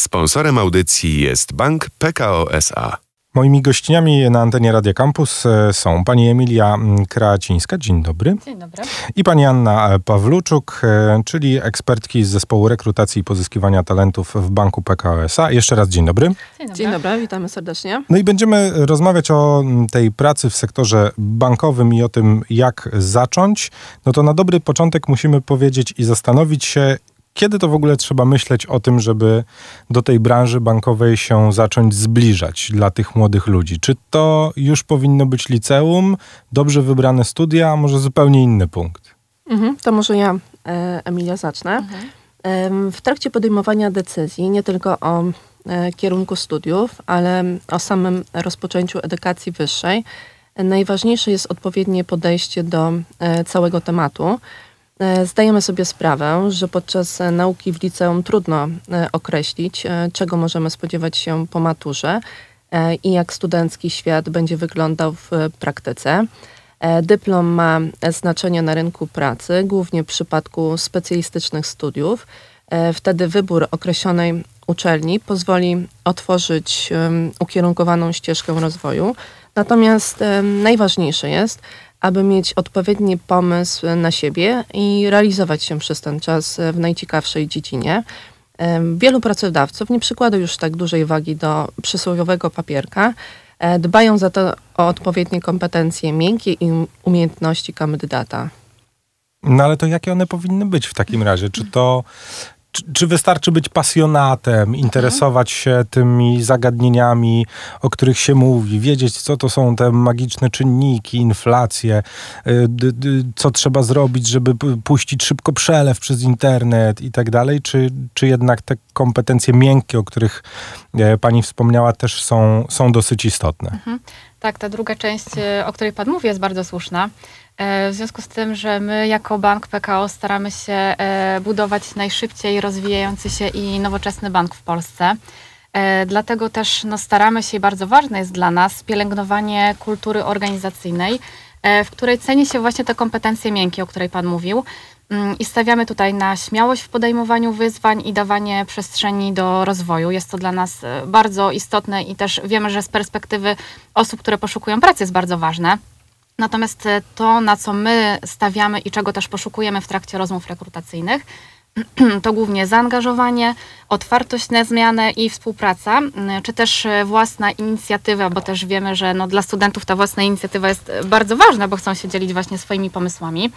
Sponsorem audycji jest Bank PKO SA. Moimi gościniami na antenie Radia Campus e, są pani Emilia Kracińska, dzień dobry. Dzień dobry. I pani Anna Pawluczuk, e, czyli ekspertki z zespołu rekrutacji i pozyskiwania talentów w Banku PKO SA. Jeszcze raz dzień dobry. Dzień dobry. Dzień dobry, witamy serdecznie. No i będziemy rozmawiać o tej pracy w sektorze bankowym i o tym, jak zacząć. No to na dobry początek musimy powiedzieć i zastanowić się, kiedy to w ogóle trzeba myśleć o tym, żeby do tej branży bankowej się zacząć zbliżać dla tych młodych ludzi? Czy to już powinno być liceum, dobrze wybrane studia, a może zupełnie inny punkt? Mhm, to może ja, e, Emilia, zacznę. Mhm. W trakcie podejmowania decyzji nie tylko o e, kierunku studiów, ale o samym rozpoczęciu edukacji wyższej, najważniejsze jest odpowiednie podejście do e, całego tematu. E, zdajemy sobie sprawę, że podczas e, nauki w liceum trudno e, określić, czego możemy spodziewać się po maturze i jak studencki świat będzie wyglądał w praktyce. Dyplom ma znaczenie na rynku pracy, głównie w przypadku specjalistycznych studiów. Wtedy wybór określonej uczelni pozwoli otworzyć ukierunkowaną ścieżkę rozwoju. Natomiast najważniejsze jest, aby mieć odpowiedni pomysł na siebie i realizować się przez ten czas w najciekawszej dziedzinie. Wielu pracodawców nie przykłada już tak dużej wagi do przysłowiowego papierka. E, dbają za to o odpowiednie kompetencje miękkie i umiejętności kandydata. No ale to jakie one powinny być w takim razie? Czy to czy, czy, wystarczy być pasjonatem, interesować się tymi zagadnieniami, o których się mówi, wiedzieć, co to są te magiczne czynniki, inflacje, y, co trzeba zrobić, żeby puścić szybko przelew przez internet i tak dalej? Czy, czy jednak te kompetencje miękkie, o których e, pani wspomniała, też są, są dosyć istotne? Mhm. Tak, ta druga część, e, o której pan mówi, jest bardzo słuszna. E, w związku z tym, że my jako bank PKO staramy się budować najszybciej rozwijający się i nowoczesny bank w Polsce. Dlatego też no, staramy się i bardzo ważne jest dla nas pielęgnowanie kultury organizacyjnej, w której ceni się właśnie te kompetencje miękkie, o której Pan mówił. Mm, I stawiamy tutaj na śmiałość w podejmowaniu wyzwań i dawanie przestrzeni do rozwoju. Jest to dla nas bardzo istotne i też wiemy, że z perspektywy osób, które poszukują pracy jest bardzo ważne. Natomiast e, to, na co my stawiamy i czego też poszukujemy w trakcie rozmów rekrutacyjnych, to głównie zaangażowanie, otwartość na zmianę i współpraca, czy też e, własna inicjatywa, bo też wiemy, że no dla studentów ta własna inicjatywa jest bardzo ważna, bo chcą się dzielić właśnie swoimi pomysłami.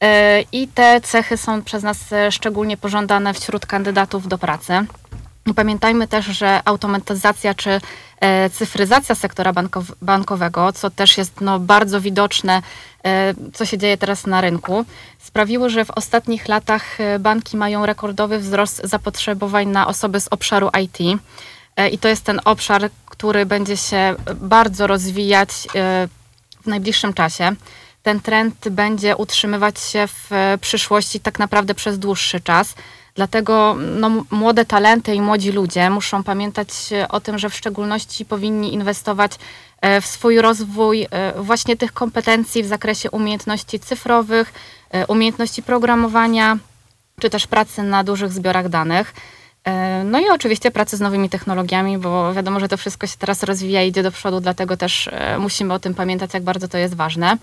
E, I te cechy są przez nas szczególnie pożądane wśród kandydatów do pracy. Pamiętajmy też, że automatyzacja czy e, cyfryzacja sektora bankow bankowego, co też jest no, bardzo widoczne, e, co się dzieje teraz na rynku, sprawiło, że w ostatnich latach e, banki mają rekordowy wzrost zapotrzebowań na osoby z obszaru IT. E, I to jest ten obszar, który będzie się bardzo rozwijać e, w najbliższym czasie. Ten trend będzie utrzymywać się w e, przyszłości tak naprawdę przez dłuższy czas. Dlatego no, młode talenty i młodzi ludzie muszą pamiętać o tym, że w szczególności powinni inwestować e, w swój rozwój e, właśnie tych kompetencji w zakresie umiejętności cyfrowych, e, umiejętności programowania, czy też pracy na dużych zbiorach danych. No i oczywiście pracy z nowymi technologiami, bo wiadomo, że to wszystko się teraz rozwija i idzie do przodu, dlatego też musimy o tym pamiętać, jak bardzo to jest ważne.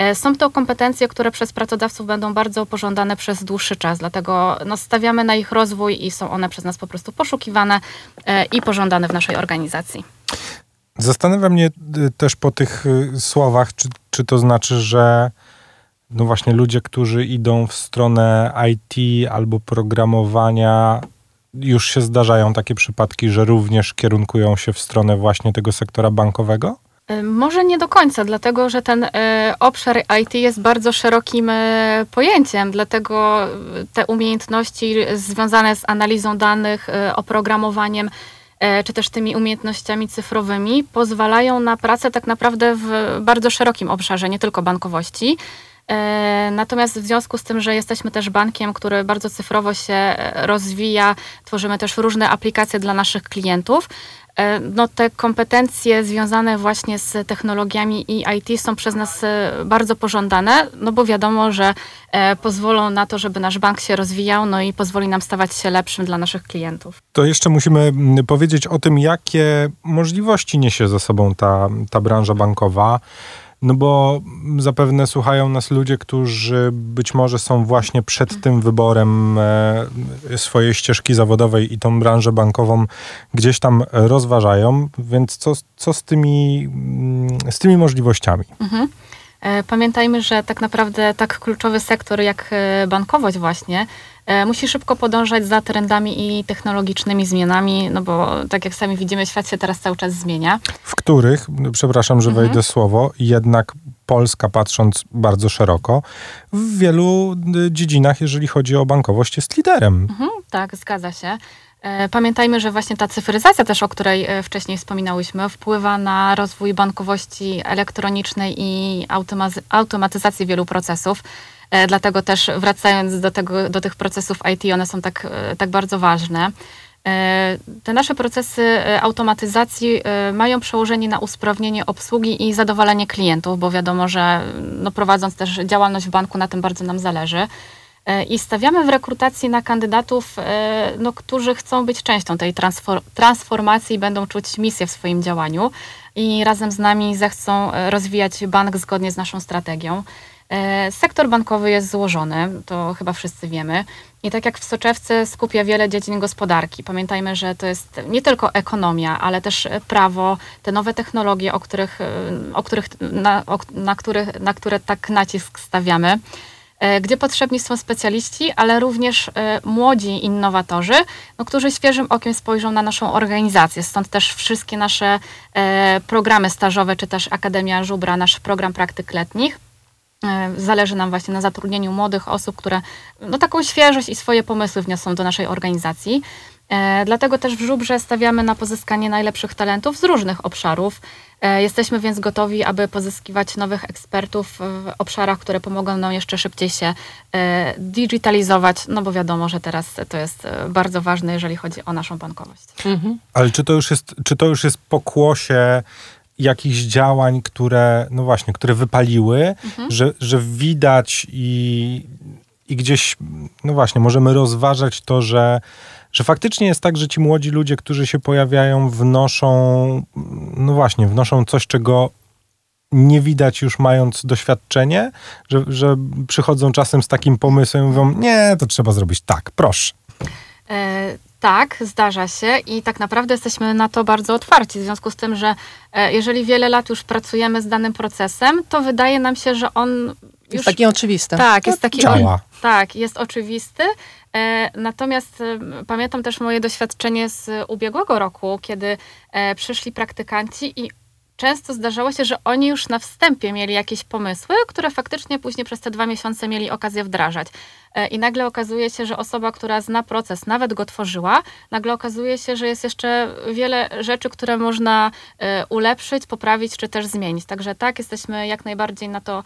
E, są to kompetencje, które przez pracodawców będą bardzo pożądane przez dłuższy czas, dlatego no, stawiamy na ich rozwój i są one przez nas po prostu poszukiwane e, i pożądane w naszej organizacji. Zastanawia mnie y, też po tych słowach, czy, czy to znaczy, że no właśnie ludzie, którzy idą w stronę IT albo programowania, już się zdarzają takie przypadki, że również kierunkują się w stronę właśnie tego sektora bankowego? E, może nie do końca, dlatego że ten e, obszar IT jest bardzo szerokim e, pojęciem, dlatego te umiejętności związane z analizą danych, oprogramowaniem, czy też tymi umiejętnościami cyfrowymi pozwalają na pracę tak naprawdę w bardzo szerokim obszarze, nie tylko bankowości. Natomiast w związku z tym, że jesteśmy też bankiem, który bardzo cyfrowo się rozwija, tworzymy też różne aplikacje dla naszych klientów, no te kompetencje związane właśnie z technologiami i IT są przez nas bardzo pożądane, no bo wiadomo, że pozwolą na to, żeby nasz bank się rozwijał, no i pozwoli nam stawać się lepszym dla naszych klientów. To jeszcze musimy mm, powiedzieć o tym, jakie możliwości niesie ze sobą ta, ta branża bankowa. No bo zapewne słuchają nas ludzie, którzy być może są właśnie przed tym wyborem e, swojej ścieżki zawodowej i tą branżę bankową gdzieś tam rozważają, więc co, co z, tymi, mm, z tymi możliwościami? Mhm. E, pamiętajmy, że tak naprawdę tak kluczowy sektor jak e, bankowość właśnie musi szybko podążać za trendami i technologicznymi zmianami, no bo tak jak sami widzimy, świat się teraz cały czas zmienia. W których, przepraszam, że mhm. wejdę słowo, jednak Polska, patrząc bardzo szeroko, w wielu dziedzinach, jeżeli chodzi o bankowość, jest liderem. Mhm, tak, zgadza się. E, pamiętajmy, że właśnie ta cyfryzacja też, o której e, wcześniej wspominałyśmy, wpływa na rozwój bankowości elektronicznej i automatyzacji wielu procesów. E, dlatego też wracając do, tego, do tych procesów IT, one są tak, tak bardzo ważne. Te nasze procesy automatyzacji mają przełożenie na usprawnienie obsługi i zadowolenie klientów, bo wiadomo, że no, prowadząc też działalność w banku, na tym bardzo nam zależy. E, I stawiamy w rekrutacji na kandydatów, e, no, którzy chcą być częścią tej transformacji i będą czuć misję w swoim działaniu i razem z nami zechcą e, rozwijać bank zgodnie z naszą strategią. Sektor bankowy jest złożony, to chyba wszyscy wiemy. I tak jak w soczewce skupia wiele dziedzin gospodarki. Pamiętajmy, że to jest nie tylko ekonomia, ale też prawo, te nowe technologie, o których, o których, na, o, na, których, na które tak nacisk stawiamy. E, gdzie potrzebni są specjaliści, ale również e, młodzi innowatorzy, no, którzy świeżym okiem spojrzą na naszą organizację. Stąd też wszystkie nasze e, programy stażowe, czy też Akademia Żubra, nasz program praktyk letnich. Zależy nam właśnie na zatrudnieniu młodych osób, które no, taką świeżość i swoje pomysły wniosą do naszej organizacji. E, dlatego też w Żubrze stawiamy na pozyskanie najlepszych talentów z różnych obszarów. E, jesteśmy więc gotowi, aby pozyskiwać nowych ekspertów w obszarach, które pomogą nam jeszcze szybciej się e, digitalizować, no bo wiadomo, że teraz to jest bardzo ważne, jeżeli chodzi o naszą bankowość. Mhm. Ale czy to już jest, czy to już jest pokłosie jakichś działań, które, no właśnie, które wypaliły, mhm. że, że widać i, i gdzieś, no właśnie, możemy rozważać to, że że faktycznie jest tak, że ci młodzi ludzie, którzy się pojawiają, wnoszą, no właśnie, wnoszą coś, czego nie widać już mając doświadczenie, że, że przychodzą czasem z takim pomysłem i mówią, nie, to trzeba zrobić tak, proszę. E, tak, zdarza się i tak naprawdę jesteśmy na to bardzo otwarci, w związku z tym, że e, jeżeli wiele lat już pracujemy z danym procesem, to wydaje nam się, że on już, jest taki oczywisty. Tak, jest taki. Działa. Tak, jest oczywisty. E, natomiast e, pamiętam też moje doświadczenie z ubiegłego roku, kiedy przyszli praktykanci i często zdarzało się, że oni już na wstępie mieli jakieś pomysły, które faktycznie później przez te dwa miesiące mieli okazję wdrażać. E, I nagle okazuje się, że osoba, która zna proces, nawet go tworzyła, nagle okazuje się, że jest jeszcze wiele rzeczy, które można e, ulepszyć, poprawić czy też zmienić. Także tak, jesteśmy jak najbardziej na to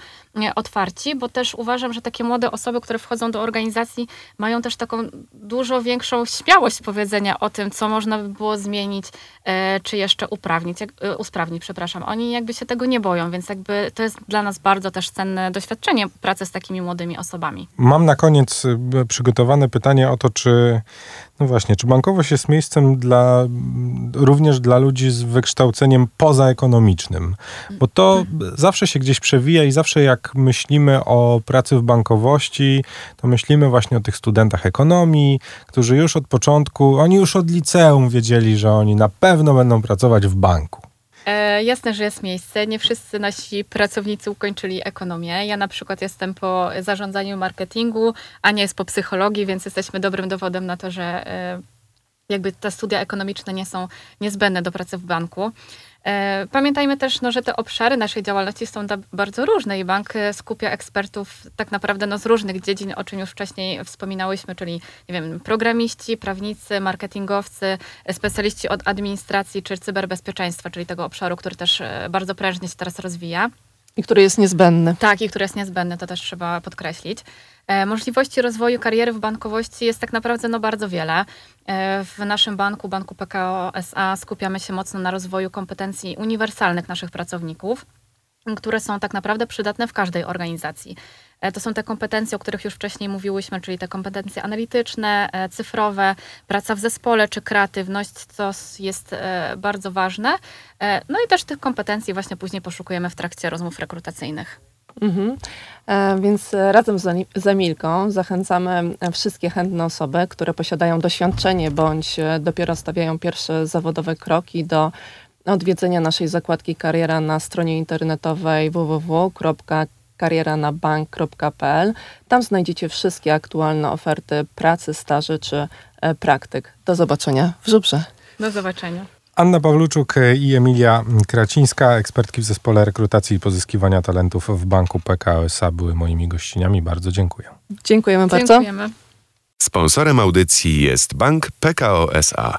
otwarci, bo też uważam, że takie młode osoby, które wchodzą do organizacji, mają też taką dużo większą śmiałość powiedzenia o tym, co można by było zmienić, e, czy jeszcze uprawnić, usprawnić, przepraszam. Oni jakby się tego nie boją, więc jakby to jest dla nas bardzo też cenne doświadczenie pracy z takimi młodymi osobami. Mam na koniec e, przygotowane pytanie o to, czy no właśnie, czy bankowość jest miejscem dla, również dla ludzi z wykształceniem pozaekonomicznym? Bo to zawsze się gdzieś przewija i zawsze jak myślimy o pracy w bankowości, to myślimy właśnie o tych studentach ekonomii, którzy już od początku, oni już od liceum wiedzieli, że oni na pewno będą pracować w banku. E, jasne, że jest miejsce. Nie wszyscy nasi pracownicy ukończyli ekonomię. Ja na przykład jestem po zarządzaniu marketingu, a nie jest po psychologii, więc jesteśmy dobrym dowodem na to, że e, jakby te studia ekonomiczne nie są niezbędne do pracy w banku. E, pamiętajmy też, no, że te obszary naszej działalności są bardzo różne i bank e, skupia ekspertów tak naprawdę no, z różnych dziedzin, o czym już wcześniej wspominałyśmy, czyli nie wiem, programiści, prawnicy, marketingowcy, specjaliści od administracji czy cyberbezpieczeństwa, czyli tego obszaru, który też e, bardzo prężnie się teraz rozwija. I który jest niezbędny. Tak, i który jest niezbędny, to też trzeba podkreślić. E, możliwości rozwoju kariery w bankowości jest tak naprawdę no, bardzo wiele. E, w naszym banku, Banku PKO SA, skupiamy się mocno na rozwoju kompetencji uniwersalnych naszych pracowników, które są tak naprawdę przydatne w każdej organizacji. E, to są te kompetencje, o których już wcześniej mówiłyśmy, czyli te kompetencje analityczne, cyfrowe, praca w zespole czy kreatywność, co jest bardzo ważne. No i też tych kompetencji właśnie później poszukujemy w trakcie rozmów rekrutacyjnych. Mhm. E, więc razem z Emilką zachęcamy wszystkie chętne osoby, które posiadają doświadczenie bądź dopiero stawiają pierwsze zawodowe kroki do odwiedzenia naszej zakładki kariera na stronie internetowej www.karieranabank.pl. Tam znajdziecie wszystkie aktualne oferty pracy, staży czy e, praktyk. Do zobaczenia w Żubrze. Do zobaczenia. Anna Pawluczuk i Emilia Kracińska, ekspertki w zespole rekrutacji i pozyskiwania talentów w Banku PKO SA były moimi gościniami. Bardzo dziękuję. Dziękujemy bardzo. Dziękujemy. Sponsorem audycji jest Bank PKO SA.